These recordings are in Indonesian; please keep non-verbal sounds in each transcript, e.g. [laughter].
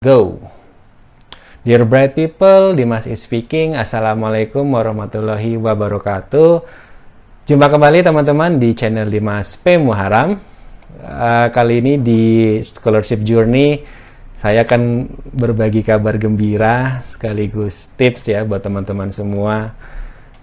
Go! Dear bright people, Dimas is speaking. Assalamualaikum warahmatullahi wabarakatuh. Jumpa kembali teman-teman di channel Dimas P. Muharam. Uh, kali ini di Scholarship Journey, saya akan berbagi kabar gembira sekaligus tips ya buat teman-teman semua.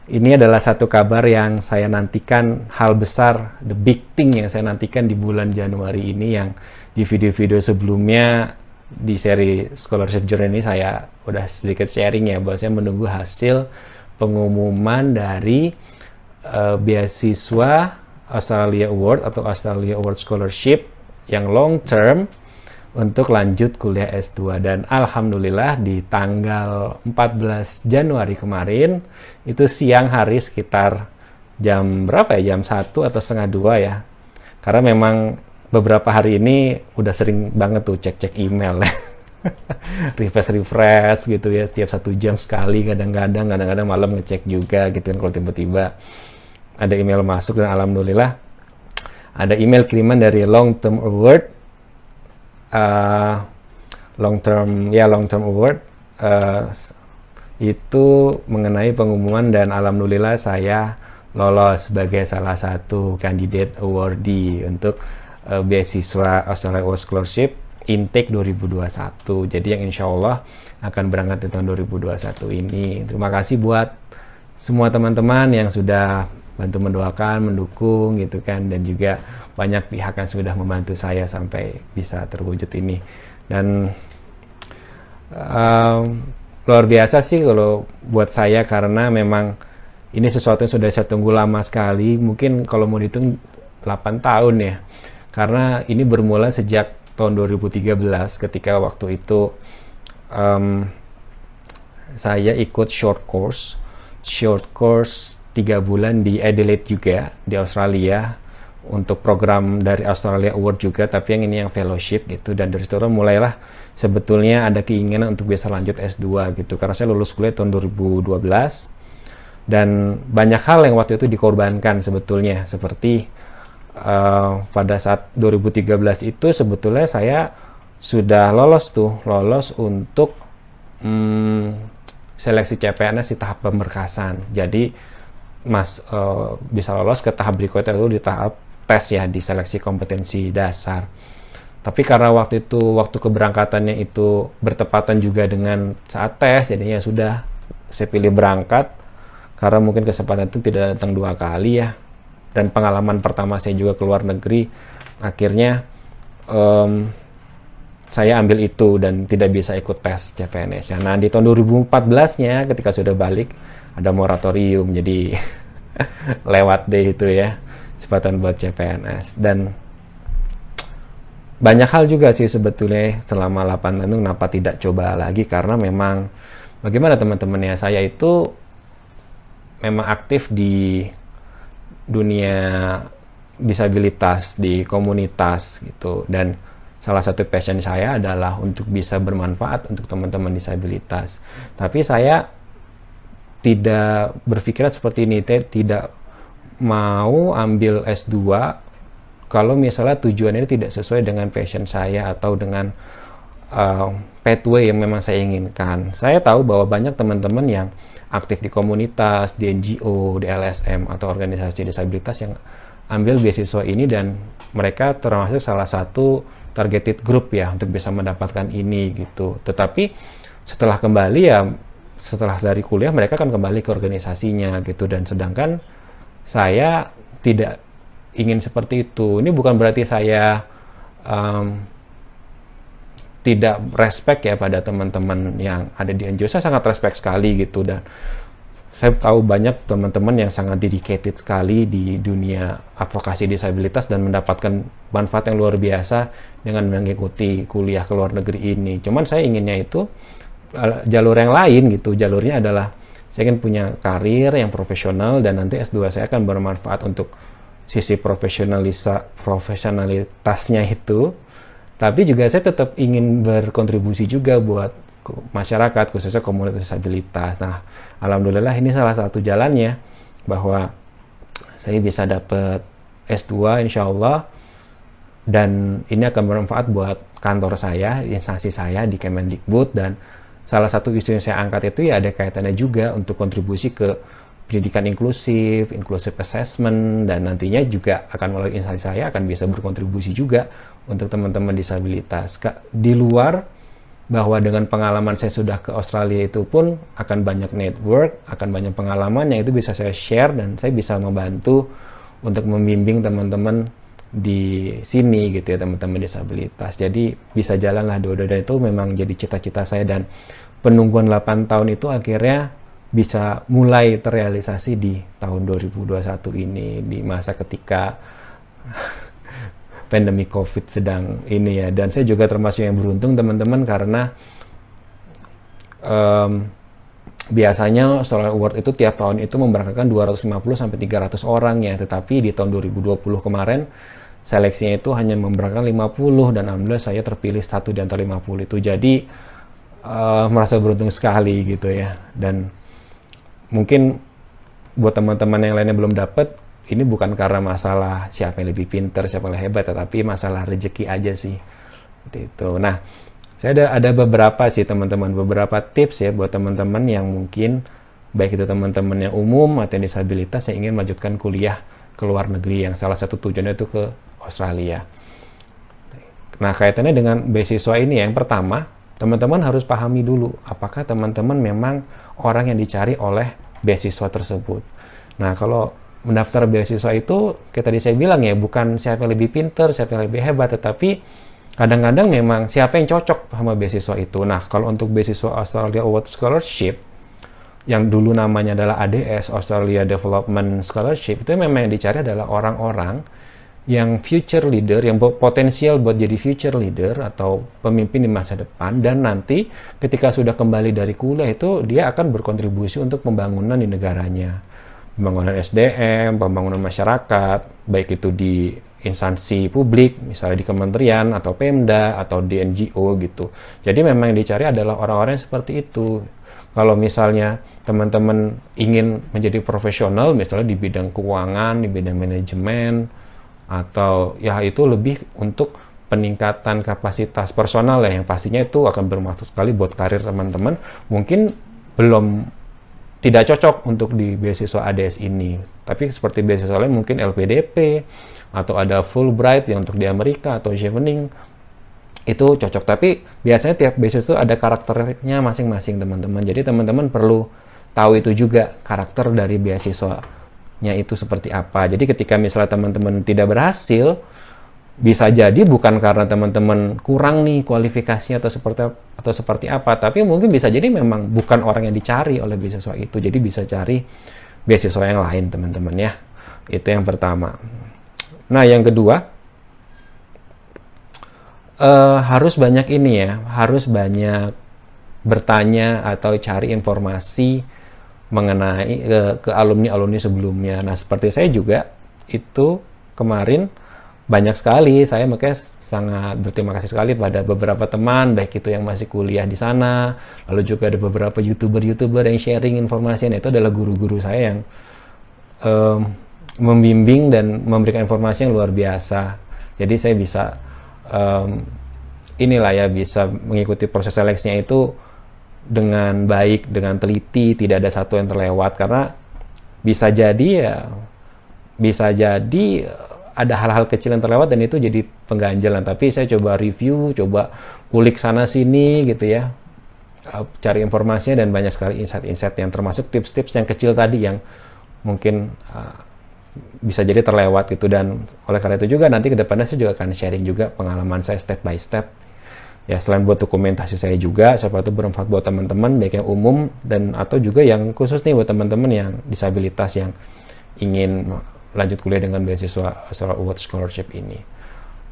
Ini adalah satu kabar yang saya nantikan hal besar, the big thing yang saya nantikan di bulan Januari ini yang di video-video sebelumnya di seri scholarship journey ini saya udah sedikit sharing ya bahwa saya menunggu hasil pengumuman dari uh, beasiswa Australia Award atau Australia Award Scholarship yang long term untuk lanjut kuliah S2 dan alhamdulillah di tanggal 14 Januari kemarin itu siang hari sekitar jam berapa ya? Jam 1 atau setengah dua ya. Karena memang beberapa hari ini udah sering banget tuh cek-cek email. [laughs] Refresh refresh gitu ya setiap satu jam sekali kadang-kadang kadang-kadang malam ngecek juga gitu kan kalau tiba-tiba ada email masuk dan alhamdulillah ada email kiriman dari long term award uh, long term ya long term award uh, itu mengenai pengumuman dan alhamdulillah saya lolos sebagai salah satu kandidat awardee untuk uh, beasiswa Australia Scholarship intake 2021. Jadi yang insya Allah akan berangkat di tahun 2021 ini. Terima kasih buat semua teman-teman yang sudah bantu mendoakan, mendukung gitu kan, dan juga banyak pihak yang sudah membantu saya sampai bisa terwujud ini. Dan um, luar biasa sih kalau buat saya karena memang ini sesuatu yang sudah saya tunggu lama sekali. Mungkin kalau mau dihitung 8 tahun ya karena ini bermula sejak tahun 2013 ketika waktu itu um, saya ikut short course. Short course tiga bulan di Adelaide juga di Australia untuk program dari Australia Award juga tapi yang ini yang fellowship gitu. Dan dari situ mulailah sebetulnya ada keinginan untuk bisa lanjut S2 gitu. Karena saya lulus kuliah tahun 2012 dan banyak hal yang waktu itu dikorbankan sebetulnya. Seperti uh, pada saat 2013 itu sebetulnya saya sudah lolos tuh lolos untuk hmm, seleksi CPNS di tahap pemberkasan. Jadi mas uh, bisa lolos ke tahap berikutnya itu di tahap tes ya di seleksi kompetensi dasar. Tapi karena waktu itu waktu keberangkatannya itu bertepatan juga dengan saat tes jadinya sudah saya pilih berangkat. Karena mungkin kesempatan itu tidak datang dua kali ya dan pengalaman pertama saya juga ke luar negeri akhirnya um, saya ambil itu dan tidak bisa ikut tes CPNS. Nah di tahun 2014-nya ketika sudah balik ada moratorium. Jadi [laughs] lewat deh itu ya kesempatan buat CPNS dan banyak hal juga sih sebetulnya selama 8 tahun kenapa tidak coba lagi? Karena memang bagaimana teman-teman ya saya itu memang aktif di dunia disabilitas di komunitas gitu. Dan salah satu passion saya adalah untuk bisa bermanfaat untuk teman-teman disabilitas. Tapi saya tidak berpikiran seperti ini tidak mau ambil S2 kalau misalnya tujuan ini tidak sesuai dengan passion saya atau dengan uh, pathway yang memang saya inginkan. Saya tahu bahwa banyak teman-teman yang aktif di komunitas, di NGO, di LSM atau organisasi disabilitas yang ambil beasiswa ini dan mereka termasuk salah satu targeted group ya untuk bisa mendapatkan ini gitu. Tetapi setelah kembali ya setelah dari kuliah mereka akan kembali ke organisasinya gitu dan sedangkan saya tidak ingin seperti itu. Ini bukan berarti saya um, tidak respect ya pada teman-teman yang ada di NGO. Saya sangat respect sekali gitu dan saya tahu banyak teman-teman yang sangat dedicated sekali di dunia advokasi disabilitas dan mendapatkan manfaat yang luar biasa dengan mengikuti kuliah ke luar negeri ini. Cuman saya inginnya itu eh, jalur yang lain gitu. Jalurnya adalah saya ingin punya karir yang profesional dan nanti S2 saya akan bermanfaat untuk sisi profesionalisa profesionalitasnya itu tapi juga saya tetap ingin berkontribusi juga buat masyarakat khususnya komunitas disabilitas. Nah, alhamdulillah ini salah satu jalannya bahwa saya bisa dapat S2 insya Allah dan ini akan bermanfaat buat kantor saya, instansi saya di Kemendikbud. Dan salah satu isu yang saya angkat itu ya ada kaitannya juga untuk kontribusi ke pendidikan inklusif, inklusif assessment, dan nantinya juga akan melalui instansi saya akan bisa berkontribusi juga untuk teman-teman disabilitas. Di luar bahwa dengan pengalaman saya sudah ke Australia itu pun akan banyak network, akan banyak pengalaman yang itu bisa saya share dan saya bisa membantu untuk membimbing teman-teman di sini gitu ya teman-teman disabilitas. Jadi bisa jalanlah dua-dua dan itu memang jadi cita-cita saya dan penungguan 8 tahun itu akhirnya bisa mulai terrealisasi di tahun 2021 ini di masa ketika pandemi COVID sedang ini ya. Dan saya juga termasuk yang beruntung teman-teman karena um, biasanya Australian Award itu tiap tahun itu memberangkatkan 250 sampai 300 orang ya. Tetapi di tahun 2020 kemarin seleksinya itu hanya memberangkatkan 50 dan alhamdulillah saya terpilih satu di antara 50 itu. Jadi uh, merasa beruntung sekali gitu ya. Dan mungkin buat teman-teman yang lainnya belum dapat ini bukan karena masalah siapa yang lebih pinter, siapa yang lebih hebat, tetapi masalah rezeki aja sih. Itu. Nah, saya ada ada beberapa sih teman-teman, beberapa tips ya buat teman-teman yang mungkin baik itu teman-teman yang umum atau yang disabilitas yang ingin melanjutkan kuliah ke luar negeri yang salah satu tujuannya itu ke Australia. Nah, kaitannya dengan beasiswa ini yang pertama, teman-teman harus pahami dulu apakah teman-teman memang orang yang dicari oleh beasiswa tersebut. Nah, kalau mendaftar beasiswa itu, kayak tadi saya bilang ya, bukan siapa yang lebih pinter, siapa yang lebih hebat, tetapi kadang-kadang memang siapa yang cocok sama beasiswa itu. Nah, kalau untuk beasiswa Australia Award Scholarship, yang dulu namanya adalah ADS, Australia Development Scholarship, itu memang yang dicari adalah orang-orang yang future leader, yang potensial buat jadi future leader atau pemimpin di masa depan dan nanti ketika sudah kembali dari kuliah itu dia akan berkontribusi untuk pembangunan di negaranya. Pembangunan SDM, pembangunan masyarakat, baik itu di instansi publik, misalnya di kementerian atau Pemda atau di NGO gitu. Jadi memang yang dicari adalah orang-orang yang seperti itu. Kalau misalnya teman-teman ingin menjadi profesional, misalnya di bidang keuangan, di bidang manajemen, atau ya itu lebih untuk peningkatan kapasitas personal ya yang pastinya itu akan bermanfaat sekali buat karir teman-teman mungkin belum tidak cocok untuk di beasiswa ADS ini. Tapi seperti beasiswa lain mungkin LPDP atau ada Fulbright yang untuk di Amerika atau Chevening itu cocok. Tapi biasanya tiap beasiswa itu ada karakternya masing-masing teman-teman. Jadi teman-teman perlu tahu itu juga karakter dari beasiswa nya itu seperti apa. Jadi ketika misalnya teman-teman tidak berhasil, bisa jadi bukan karena teman-teman kurang nih kualifikasinya atau seperti atau seperti apa, tapi mungkin bisa jadi memang bukan orang yang dicari oleh beasiswa itu. Jadi bisa cari beasiswa yang lain teman-teman ya. Itu yang pertama. Nah yang kedua uh, harus banyak ini ya, harus banyak bertanya atau cari informasi mengenai ke, ke alumni-alumni sebelumnya. Nah, seperti saya juga itu kemarin banyak sekali. Saya makanya sangat berterima kasih sekali pada beberapa teman baik itu yang masih kuliah di sana lalu juga ada beberapa youtuber-youtuber yang sharing informasi. Nah, itu adalah guru-guru saya yang um, membimbing dan memberikan informasi yang luar biasa. Jadi saya bisa um, inilah ya bisa mengikuti proses seleksinya itu dengan baik, dengan teliti, tidak ada satu yang terlewat. Karena bisa jadi ya bisa jadi ada hal-hal kecil yang terlewat dan itu jadi pengganjalan. Tapi saya coba review, coba kulik sana sini gitu ya, uh, cari informasinya dan banyak sekali insight-insight yang termasuk tips-tips yang kecil tadi yang mungkin uh, bisa jadi terlewat gitu. Dan oleh karena itu juga nanti ke depannya saya juga akan sharing juga pengalaman saya step by step. Ya selain buat dokumentasi saya juga siapa itu bermanfaat buat teman-teman baik yang umum dan atau juga yang khusus nih buat teman-teman yang disabilitas yang ingin lanjut kuliah dengan beasiswa Australia Award Scholarship ini.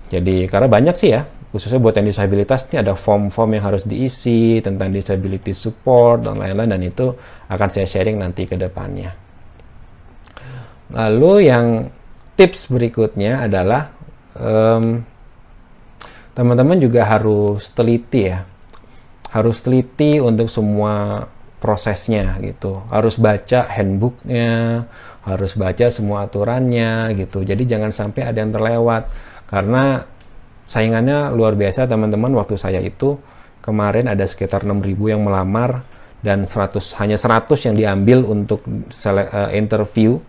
Jadi karena banyak sih ya khususnya buat yang disabilitas ini ada form-form yang harus diisi tentang disability support dan lain-lain dan itu akan saya sharing nanti ke depannya. Lalu yang tips berikutnya adalah um, teman-teman juga harus teliti ya. Harus teliti untuk semua prosesnya gitu. Harus baca handbooknya harus baca semua aturannya gitu. Jadi jangan sampai ada yang terlewat. Karena saingannya luar biasa teman-teman. Waktu saya itu kemarin ada sekitar 6000 yang melamar dan 100 hanya 100 yang diambil untuk uh, interview.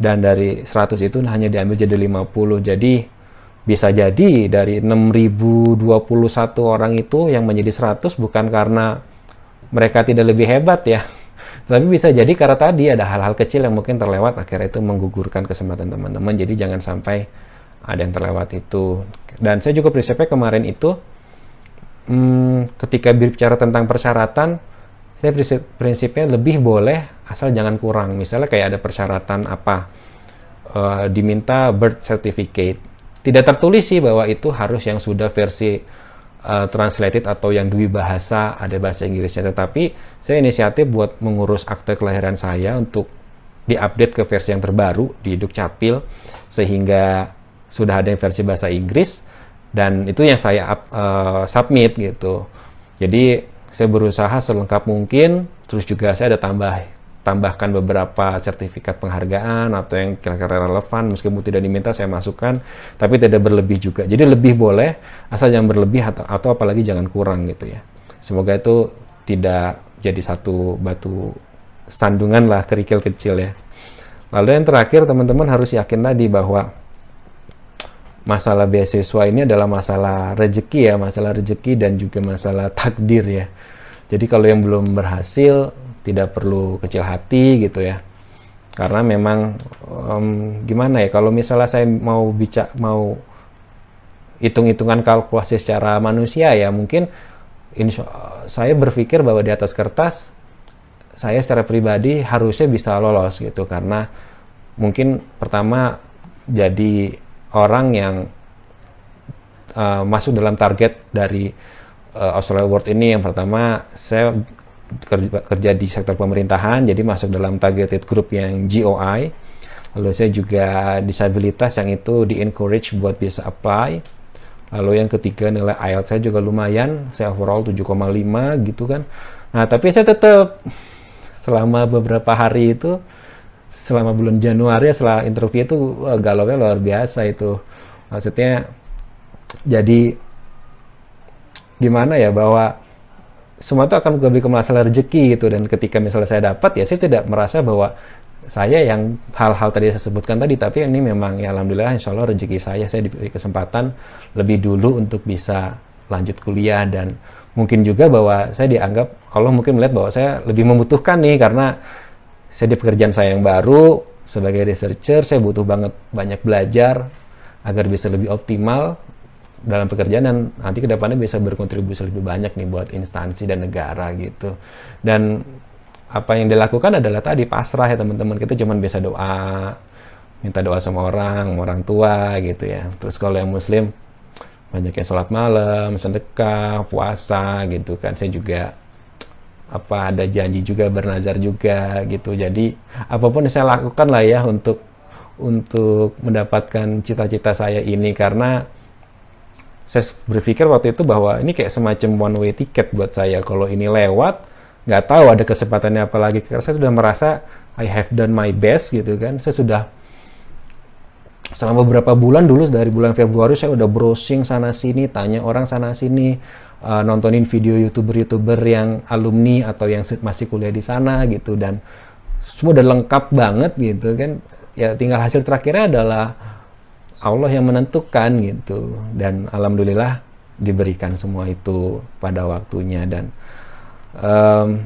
Dan dari 100 itu hanya diambil jadi 50 jadi bisa jadi dari 6021 orang itu yang menjadi 100 bukan karena mereka tidak lebih hebat ya tapi bisa jadi karena tadi ada hal-hal kecil yang mungkin terlewat akhirnya itu menggugurkan kesempatan teman-teman. Jadi jangan sampai ada yang terlewat itu. Dan saya juga prinsipnya kemarin itu hmm, ketika bicara tentang persyaratan saya prinsip, prinsipnya lebih boleh asal jangan kurang. Misalnya kayak ada persyaratan apa uh, diminta birth certificate. Tidak tertulis sih bahwa itu harus yang sudah versi uh, translated atau yang dui bahasa ada bahasa Inggrisnya tetapi saya inisiatif buat mengurus akte kelahiran saya untuk diupdate ke versi yang terbaru di Dukcapil sehingga sudah ada yang versi bahasa Inggris dan itu yang saya up, uh, submit gitu. Jadi saya berusaha selengkap mungkin, terus juga saya ada tambah tambahkan beberapa sertifikat penghargaan atau yang kira-kira relevan meskipun tidak diminta saya masukkan tapi tidak berlebih juga. Jadi lebih boleh asal jangan berlebih atau, atau apalagi jangan kurang gitu ya. Semoga itu tidak jadi satu batu sandungan lah kerikil kecil ya. Lalu yang terakhir teman-teman harus yakin tadi bahwa masalah beasiswa ini adalah masalah rezeki ya, masalah rezeki dan juga masalah takdir ya. Jadi kalau yang belum berhasil tidak perlu kecil hati gitu ya. Karena memang um, gimana ya kalau misalnya saya mau bicara mau hitung-hitungan kalkulasi secara manusia ya mungkin insya, saya berpikir bahwa di atas kertas saya secara pribadi harusnya bisa lolos gitu karena mungkin pertama jadi orang yang uh, masuk dalam target dari uh, Australia World ini yang pertama saya kerja, kerja di sektor pemerintahan jadi masuk dalam targeted group yang GOI lalu saya juga disabilitas yang itu di encourage buat bisa apply. Lalu yang ketiga nilai IELTS saya juga lumayan. Saya overall 7,5 gitu kan. Nah tapi saya tetap selama beberapa hari itu selama bulan Januari setelah interview itu galau luar biasa itu. Maksudnya jadi gimana ya bahwa semua itu akan lebih ke masalah rezeki gitu. Dan ketika misalnya saya dapat ya saya tidak merasa bahwa saya yang hal-hal tadi saya sebutkan tadi tapi ini memang ya alhamdulillah insya Allah rezeki saya saya diberi kesempatan lebih dulu untuk bisa lanjut kuliah. Dan mungkin juga bahwa saya dianggap Allah mungkin melihat bahwa saya lebih membutuhkan nih karena saya di pekerjaan saya yang baru sebagai researcher saya butuh banget banyak belajar agar bisa lebih optimal dalam pekerjaan dan nanti ke depannya bisa berkontribusi lebih banyak nih buat instansi dan negara gitu. Dan apa yang dilakukan adalah tadi pasrah ya teman-teman kita cuma bisa doa minta doa sama orang orang tua gitu ya. Terus kalau yang muslim banyak yang sholat malam sedekah puasa gitu kan. Saya juga apa ada janji juga bernazar juga gitu. Jadi apa pun yang saya lakukan lah ya untuk untuk mendapatkan cita-cita saya ini. Karena saya berpikir waktu itu bahwa ini kayak semacam one way ticket buat saya. Kalau ini lewat nggak tahu ada kesempatannya apa lagi. Karena saya sudah merasa I have done my best gitu kan. Saya sudah selama beberapa bulan dulu dari bulan Februari saya udah browsing sana sini tanya orang sana sini uh, nontonin video youtuber-youtuber yang alumni atau yang masih kuliah di sana gitu. Dan semua udah lengkap banget gitu kan. Ya tinggal hasil terakhirnya adalah Allah yang menentukan gitu. Dan alhamdulillah diberikan semua itu pada waktunya. Dan um,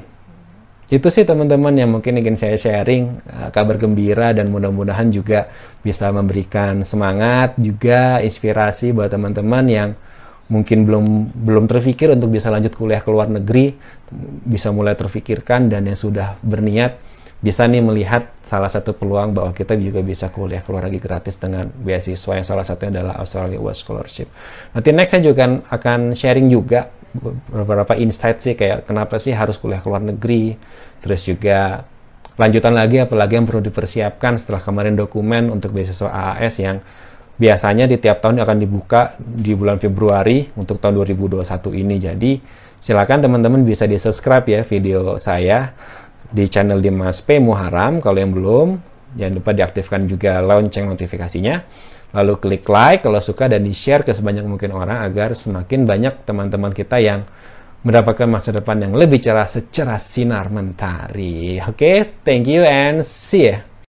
itu sih teman-teman yang mungkin ingin saya sharing uh, kabar gembira dan mudah-mudahan juga bisa memberikan semangat juga inspirasi buat teman-teman yang mungkin belum belum terpikir untuk bisa lanjut kuliah ke luar negeri bisa mulai terfikirkan dan yang sudah berniat bisa nih melihat salah satu peluang bahwa kita juga bisa kuliah ke luar negeri gratis dengan beasiswa yang salah satunya adalah Australia World Scholarship. Nanti next saya juga akan sharing juga beberapa insight sih kayak kenapa sih harus kuliah ke luar negeri, terus juga lanjutan lagi apalagi yang perlu dipersiapkan setelah kemarin dokumen untuk beasiswa AAS yang biasanya di tiap tahun akan dibuka di bulan Februari untuk tahun 2021 ini. Jadi silakan teman-teman bisa di subscribe ya video saya di channel Dimas P Muharam. Kalau yang belum, jangan lupa diaktifkan juga lonceng notifikasinya. lalu klik like kalau suka dan di-share ke sebanyak mungkin orang agar semakin banyak teman-teman kita yang mendapatkan masa depan yang lebih cerah secara sinar mentari. Oke, okay? thank you and see ya.